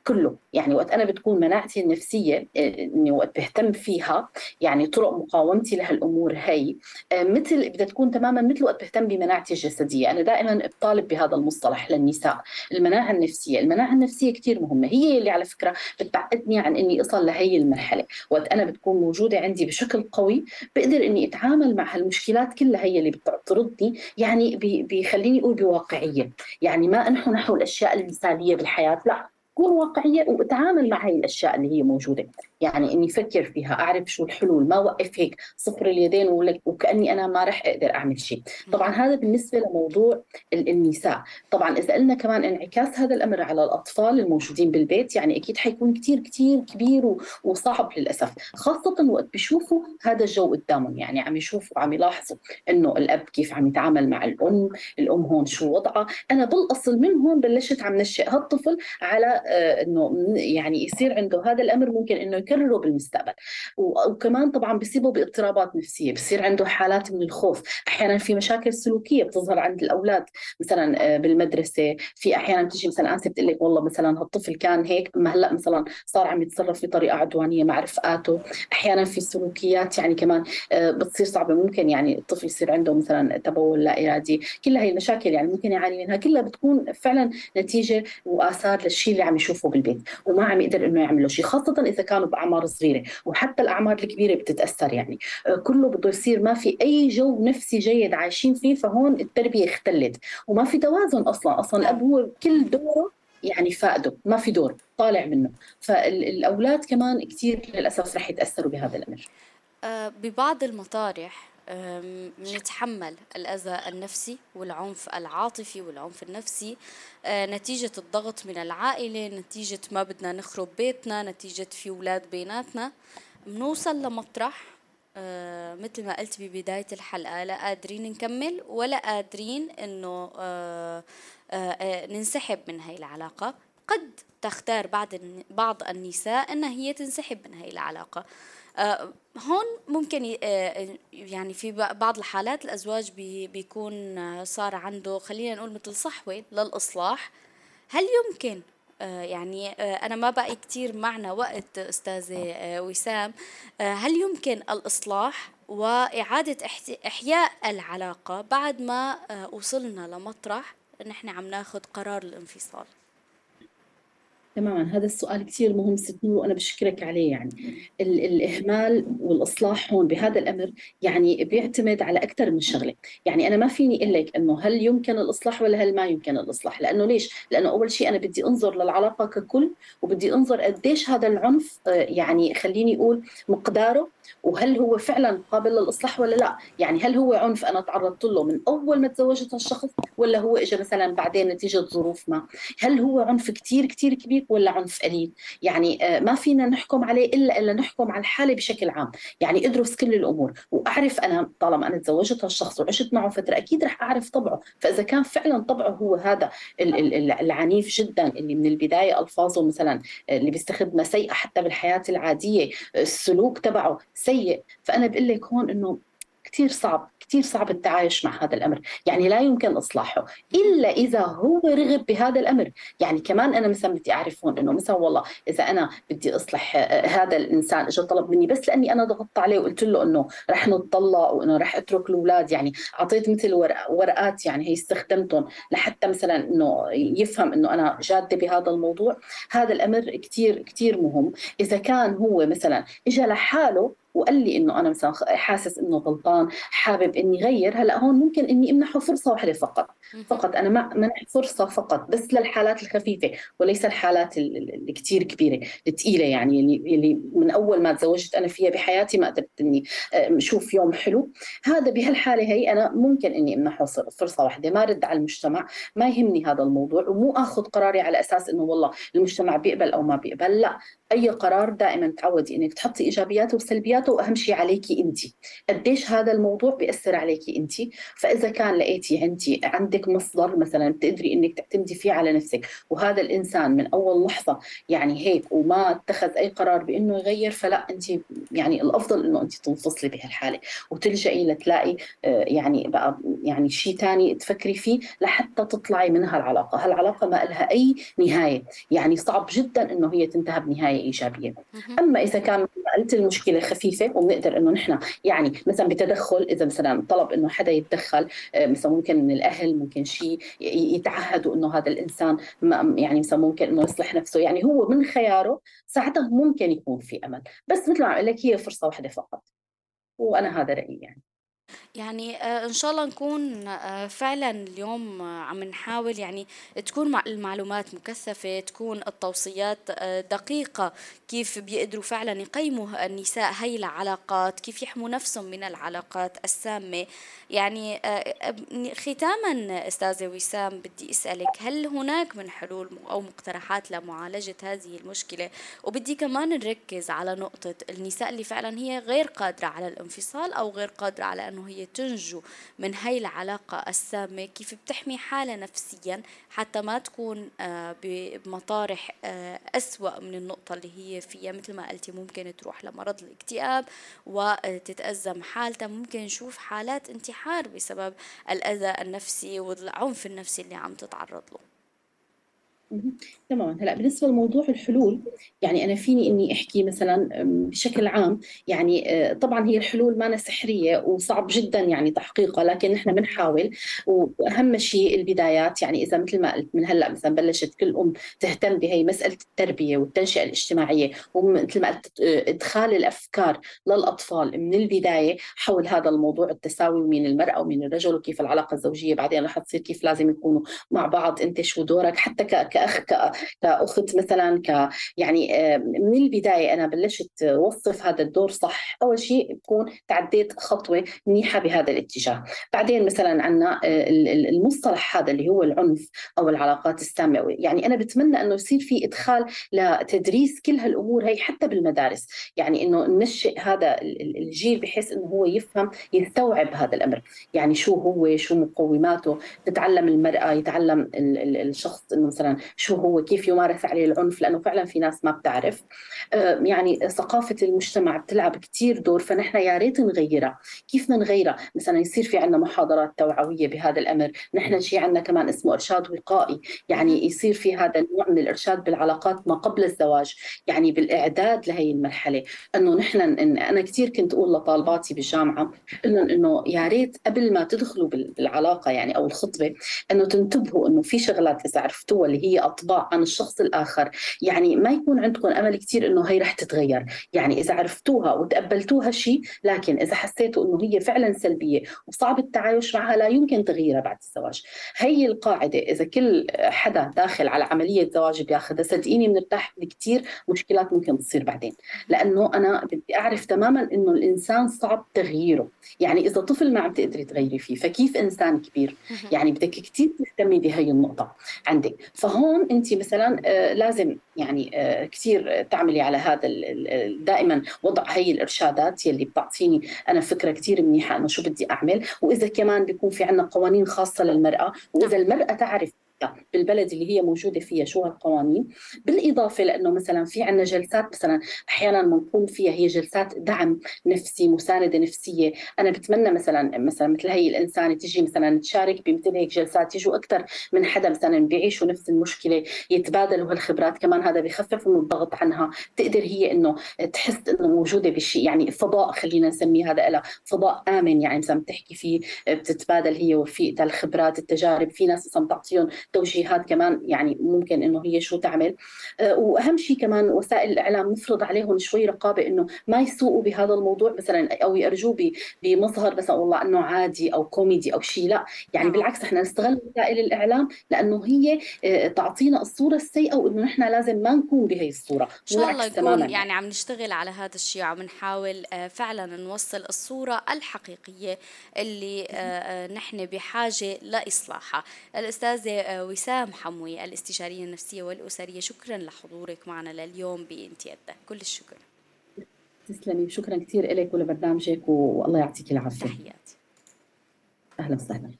كله، يعني وقت أنا بتكون مناعتي النفسية إني وقت بهتم فيها يعني طرق مقاومتي لهالأمور هي آه، مثل بدها تكون تماما مثل وقت بهتم بمناعتي الجسدية، أنا دائما بطالب بهذا المصطلح للنساء، المناعة النفسية، المناعة النفسية كثير مهمة، هي اللي على فكرة بتبعدني عن إني أصل لهي المرحلة، وقت أنا بتكون موجودة عندي بشكل قوي بقدر إني أتعامل مع هالمشكلات كلها هي اللي بتعترضني يعني بيخليني أقول بواقعية. يعني ما انحو نحو الأشياء المثاليه بالحياة لا. كون واقعية واتعامل مع هاي الأشياء اللي هي موجودة. يعني إني أفكر فيها أعرف شو الحلول ما اوقف هيك صفر اليدين وكأني أنا ما رح أقدر أعمل شيء. طبعا هذا بالنسبة لموضوع النساء. طبعا إذا قلنا كمان انعكاس هذا الأمر على الأطفال الموجودين بالبيت يعني أكيد حيكون كثير كثير كبير وصعب للأسف. خاصة وقت بيشوفوا هذا الجو قدامهم يعني عم يشوفوا عم يلاحظوا إنه الأب كيف عم يتعامل مع الأم الأم هون شو وضعها. أنا بالأصل من هون بلشت عم نشئ هالطفل على آه، إنه يعني يصير عنده هذا الأمر ممكن إنه يكرره بالمستقبل. وكمان طبعا بيصيبه باضطرابات نفسية بصير عنده حالات من الخوف. أحيانا في مشاكل سلوكية بتظهر عند الأولاد مثلا آه، بالمدرسة. في أحيانا تيجي مثلا أنسة بتقول لك والله مثلا هالطفل كان هيك ما هلأ مثلا صار عم يتصرف بطريقة عدوانية مع رفقاته. أحيانا في سلوكيات يعني كمان آه، بتصير صعبة. ممكن يعني الطفل يصير عنده مثلا تبول لا إرادي. كل هي المشاكل يعني ممكن يعاني منها. كلها بتكون فعلا نتيجة وآثار للشيء اللي عم يشوفه بالبيت وما عم يقدر إنه يعمل له شيء. خاصة إذا كانوا بأعمار صغيرة وحتى الأعمار الكبيرة بتتأثر يعني. آه، كله بده يصير ما في أي جو نفسي جيد عايشين فيه فهون التربية اختلت. وما في توازن أصلا أصلا الاب هو كل دوره يعني فائده ما في دور طالع منه. فالاولاد كمان كثير للأسف رح يتأثروا بهذا الأمر. آه، ببعض المطارح نتحمل الأذى النفسي والعنف العاطفي والعنف النفسي. آه، نتيجة الضغط من العائلة نتيجة ما بدنا نخرب بيتنا نتيجة في أولاد بيناتنا. بنوصل لمطرح آه، مثل ما قلت ببداية الحلقة لا قادرين نكمل ولا قادرين إنه آه، ننسحب من هاي العلاقة. قد تختار بعض بعض النساء أنها هي تنسحب من هاي العلاقة. هون ممكن آه، يعني في بعض الحالات الأزواج بيكون صار عنده خلينا نقول مثل صحوة للإصلاح. هل يمكن؟ آه، يعني أنا ما بقي كتير معنا وقت أستاذة وسام. هل يمكن الإصلاح وإعادة إحياء العلاقة بعد ما وصلنا لمطرح نحن عم ناخد قرار الانفصال؟ تماما. هذا السؤال كثير مهم ست نور وأنا بشكرك عليه يعني. ال الإهمال والإصلاح هون بهذا الأمر يعني بيعتمد على أكثر من شغلة. يعني أنا ما فيني أقول لك إنه هل يمكن الإصلاح ولا هل ما يمكن الإصلاح. لأنه ليش؟ لأنه أول شيء أنا بدي أنظر للعلاقة ككل وبدي أنظر قديش هذا العنف آه، يعني خليني أقول مقداره وهل هو فعلا قابل للإصلاح ولا لا؟ يعني هل هو عنف أنا تعرضت له من أول ما تزوجت الشخص ولا هو اجى مثلا بعدين نتيجة ظروف ما؟ هل هو عنف كثير كثير كبير ولا عنف قليل؟ يعني آه، ما فينا نحكم عليه إلا إلا نحكم على الحالة بشكل عام. يعني ادرس كل الأمور وأعرف أنا طالما أنا تزوجت هالشخص وعشت معه فترة أكيد رح أعرف طبعه. فإذا كان فعلا طبعه هو هذا العنيف جدا اللي من البداية ألفاظه مثلا آه، اللي بيستخدمها سيئة حتى بالحياة العادية السلوك تبعه سيء. فأنا بقول لك هون إنه كثير صعب كثير صعب التعايش مع هذا الأمر. يعني لا يمكن إصلاحه إلا إذا هو رغب بهذا الأمر. يعني كمان أنا مثلا بدي أعرف هون إنه مثلا والله إذا أنا بدي إصلح آه، هذا الإنسان اجى طلب مني بس لأني أنا ضغطت عليه وقلت له إنه رح نتطلق وإنه رح أترك الأولاد. يعني أعطيت مثل ورقات يعني هي استخدمتهم لحتى مثلا إنه يفهم إنه أنا جادة بهذا الموضوع. هذا الأمر كثير كثير مهم. إذا كان هو مثلا اجى لحاله وقال لي إنه أنا مثلا حاسس إنه غلطان حابب إني غير هلأ هون ممكن إني امنحه فرصة واحدة فقط. فقط أنا ما منح فرصة فقط بس للحالات الخفيفة وليس الحالات اللي كثير كبيرة الثقيله يعني اللي اللي من أول ما تزوجت أنا فيها بحياتي ما قدرت إني أشوف يوم حلو. هذا بهالحالة هي أنا ممكن إني أمنحه فرصة واحدة ما رد على المجتمع ما يهمني هذا الموضوع ومو آخذ قراري على أساس إنه والله المجتمع بيقبل أو ما بيقبل لا. أي قرار دائما تعودي إنك تحطي إيجابياته وسلبياته وأهم شيء عليكي انت. قديش هذا الموضوع بيأثر عليكي انت؟ فإذا كان لقيتي انت عندك مصدر مثلا بتقدري إنك تعتمدي فيه على نفسك وهذا الإنسان من أول لحظة يعني هيك وما اتخذ أي قرار بإنه يغير فلا انت يعني الأفضل إنه انت تنفصلي بهالحالة وتلجئي لتلاقي آه، يعني بقى يعني شيء ثاني تفكري فيه لحتى تطلعي من هالعلاقة. هالعلاقة ما لها أي نهاية. يعني صعب جدا إنه هي تنتهي بنهاية. إيجابية. أما إذا كان قلت المشكلة خفيفة وبنقدر إنه نحن يعني مثلا بتدخل إذا مثلا طلب إنه حدا يتدخل آه، مثلا ممكن من الأهل ممكن شيء يتعهدوا إنه هذا الإنسان يعني مثلا ممكن إنه يصلح نفسه. يعني هو من خياره ساعتها ممكن يكون في أمل. بس مثل ما قلت لك هي فرصة واحدة فقط. وأنا هذا رأيي يعني. يعني آه، إن شاء الله نكون آه، فعلا اليوم آه، عم نحاول يعني تكون المعلومات مكثفة تكون التوصيات دقيقة كيف بيقدروا فعلا يقيموا النساء هي العلاقات كيف يحموا نفسهم من العلاقات السامة. يعني ختاما أستاذة وسام بدي أسألك هل هناك من حلول أو مقترحات لمعالجة هذه المشكلة؟ وبدي كمان نركز على نقطة النساء اللي فعلا هي غير قادرة على الانفصال أو غير قادرة على أنه هي تنجو من هاي العلاقة السامة كيف بتحمي حالها نفسيا حتى ما تكون آه، بمطارح آه، أسوأ من النقطة اللي هي فيها. مثل ما قلتي ممكن تروح لمرض الاكتئاب وتتأزم حالتها. ممكن نشوف حالات انتحار بسبب الأذى النفسي والعنف النفسي اللي عم تتعرض له. تماما. هلأ بالنسبة لموضوع الحلول يعني أنا فيني إني أحكي مثلا بشكل عام يعني آه، طبعا هي الحلول ما سحرية وصعب جدا يعني تحقيقها لكن نحن بنحاول. وأهم شيء البدايات يعني إذا مثل ما قلت من هلأ مثلا بلشت كل أم تهتم بهي مسألة التربية والتنشئة الاجتماعية ومثل ما قلت آه، إدخال الأفكار للأطفال من البداية حول هذا الموضوع التساوي ومين المرأة ومين الرجل وكيف العلاقة الزوجية. بعدين رح تصير كيف لازم يكونوا مع بعض أنت شو دورك؟ حتى كأخ كأخت مثلا ك يعني آه، من البداية أنا بلشت وصف هذا الدور صح. أول شيء بكون تعديت خطوة منيحة بهذا الاتجاه. بعدين مثلا عندنا آه، المصطلح هذا اللي هو العنف أو العلاقات السامة. يعني أنا بتمنى إنه يصير في إدخال لتدريس كل هالأمور هي حتى بالمدارس. يعني إنه ننشئ هذا الجيل بحيث إنه هو يفهم يستوعب هذا الأمر. يعني شو هو شو مقوماته. تتعلم المرأة يتعلم الشخص إنه مثلا شو هو كيف يمارس عليه العنف لأنه فعلا في ناس ما بتعرف. يعني ثقافة المجتمع بتلعب كثير دور فنحن يا ريت نغيرها كيف بدنا نغيرها مثلا يصير في عندنا محاضرات توعوية بهذا الأمر. نحن شيء عندنا كمان اسمه إرشاد وقائي. يعني يصير في هذا النوع من الإرشاد بالعلاقات ما قبل الزواج يعني بالإعداد لهي المرحلة. إنه نحن إن أنا كثير كنت أقول لطالباتي بالجامعة إنه إنه يا ريت قبل ما تدخلوا بالعلاقة يعني أو الخطبة إنه تنتبهوا إنه في شغلات إذا عرفتوها اللي هي اطباع عن الشخص الآخر. يعني ما يكون عندكم أمل كثير إنه هي رح تتغير. يعني إذا عرفتوها وتقبلتوها شيء لكن إذا حسيتوا إنه هي فعلا سلبية وصعب التعايش معها لا يمكن تغييرها بعد الزواج. هي القاعدة إذا كل حدا داخل على عملية زواج بياخذها صدقيني بنرتاح كثير مشكلات ممكن تصير بعدين. لأنه أنا بدي أعرف تماما إنه الإنسان صعب تغييره. يعني إذا طفل ما عم تقدري تغيري فيه فكيف إنسان كبير؟ يعني بدك كثير تهتمي بهي النقطة عندك. فهون انت مثلا آه، لازم يعني آه، كثير تعملي على هذا دائما وضع هي الإرشادات يلي بتعطيني أنا فكرة كثير منيحة إنه شو بدي أعمل وإذا كمان بيكون في عندنا قوانين خاصة للمرأة وإذا نعم. المرأة تعرف بالبلد اللي هي موجودة فيها شو هالقوانين. بالإضافة لأنه مثلا في عندنا جلسات مثلا أحيانا بنقوم فيها هي جلسات دعم نفسي مساندة نفسية. أنا بتمنى مثلا مثلا مثل هي الانسانه تجي مثلا تشارك بمثل هيك جلسات يجوا أكثر من حدا مثلا بيعيشوا نفس المشكلة يتبادلوا هالخبرات. كمان هذا بخفف من الضغط عنها. تقدر هي إنه تحس إنه موجودة بشيء يعني فضاء خلينا نسميه هذا لها فضاء آمن يعني مثلا بتحكي فيه بتتبادل هي ورفيقتها الخبرات التجارب. في ناس مثلا بتعطيهم توجيهات كمان يعني ممكن إنه هي شو تعمل. آه، وأهم شيء كمان وسائل الإعلام نفرض عليهم شوي رقابة إنه ما يسوقوا بهذا الموضوع مثلا أو يرجوه بمظهر مثلا والله إنه عادي أو كوميدي أو شيء لا. يعني بالعكس إحنا نستغل وسائل الإعلام لأنه هي آه، تعطينا الصورة السيئة وإنه نحن لازم ما نكون بهي الصورة. إن شاء الله نكون يعني عم نشتغل على هذا الشيء وعم نحاول آه، فعلا نوصل الصورة الحقيقية اللي نحن بحاجة لإصلاحها. الأستاذة وسام حموي الاستشارية النفسية والأسرية. شكرا لحضورك معنا لليوم بإنتي كل الشكر. تسلمي. شكرا كثير لك ولبرنامجك والله يعطيك العافية. تحياتي. أهلا وسهلا.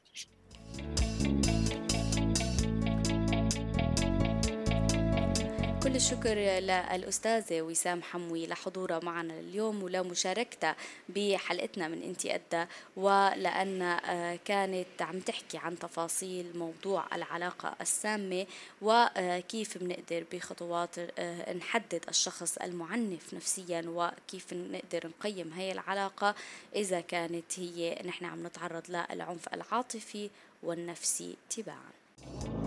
كل الشكر للأستاذة وسام حموي لحضورها معنا اليوم ولمشاركتها بحلقتنا من إنتي أدى ولأن آه، كانت عم تحكي عن تفاصيل موضوع العلاقة السامة وكيف بنقدر بخطوات آه، نحدد الشخص المعنف نفسيا وكيف نقدر نقيم هي العلاقة إذا كانت هي نحن عم نتعرض للعنف العاطفي والنفسي تباعا.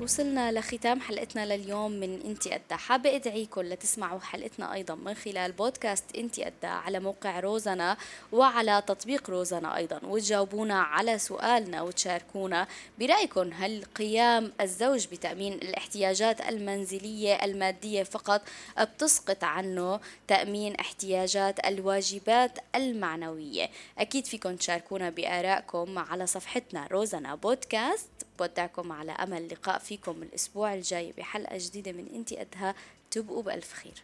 وصلنا لختام حلقتنا لليوم من إنتي قدا حابة أدعيكم لتسمعوا حلقتنا أيضا من خلال بودكاست إنتي قدا على موقع روزنا وعلى تطبيق روزنا أيضا. وتجاوبونا على سؤالنا وتشاركونا برأيكم. هل قيام الزوج بتأمين الاحتياجات المنزلية المادية فقط بتسقط عنه تأمين احتياجات الواجبات المعنوية؟ أكيد فيكم تشاركونا بآرائكم على صفحتنا روزنا بودكاست بودعكم على أمل لقاء فيكم الأسبوع الجاي بحلقة جديدة من إنتي قدها تبقوا بألف خير.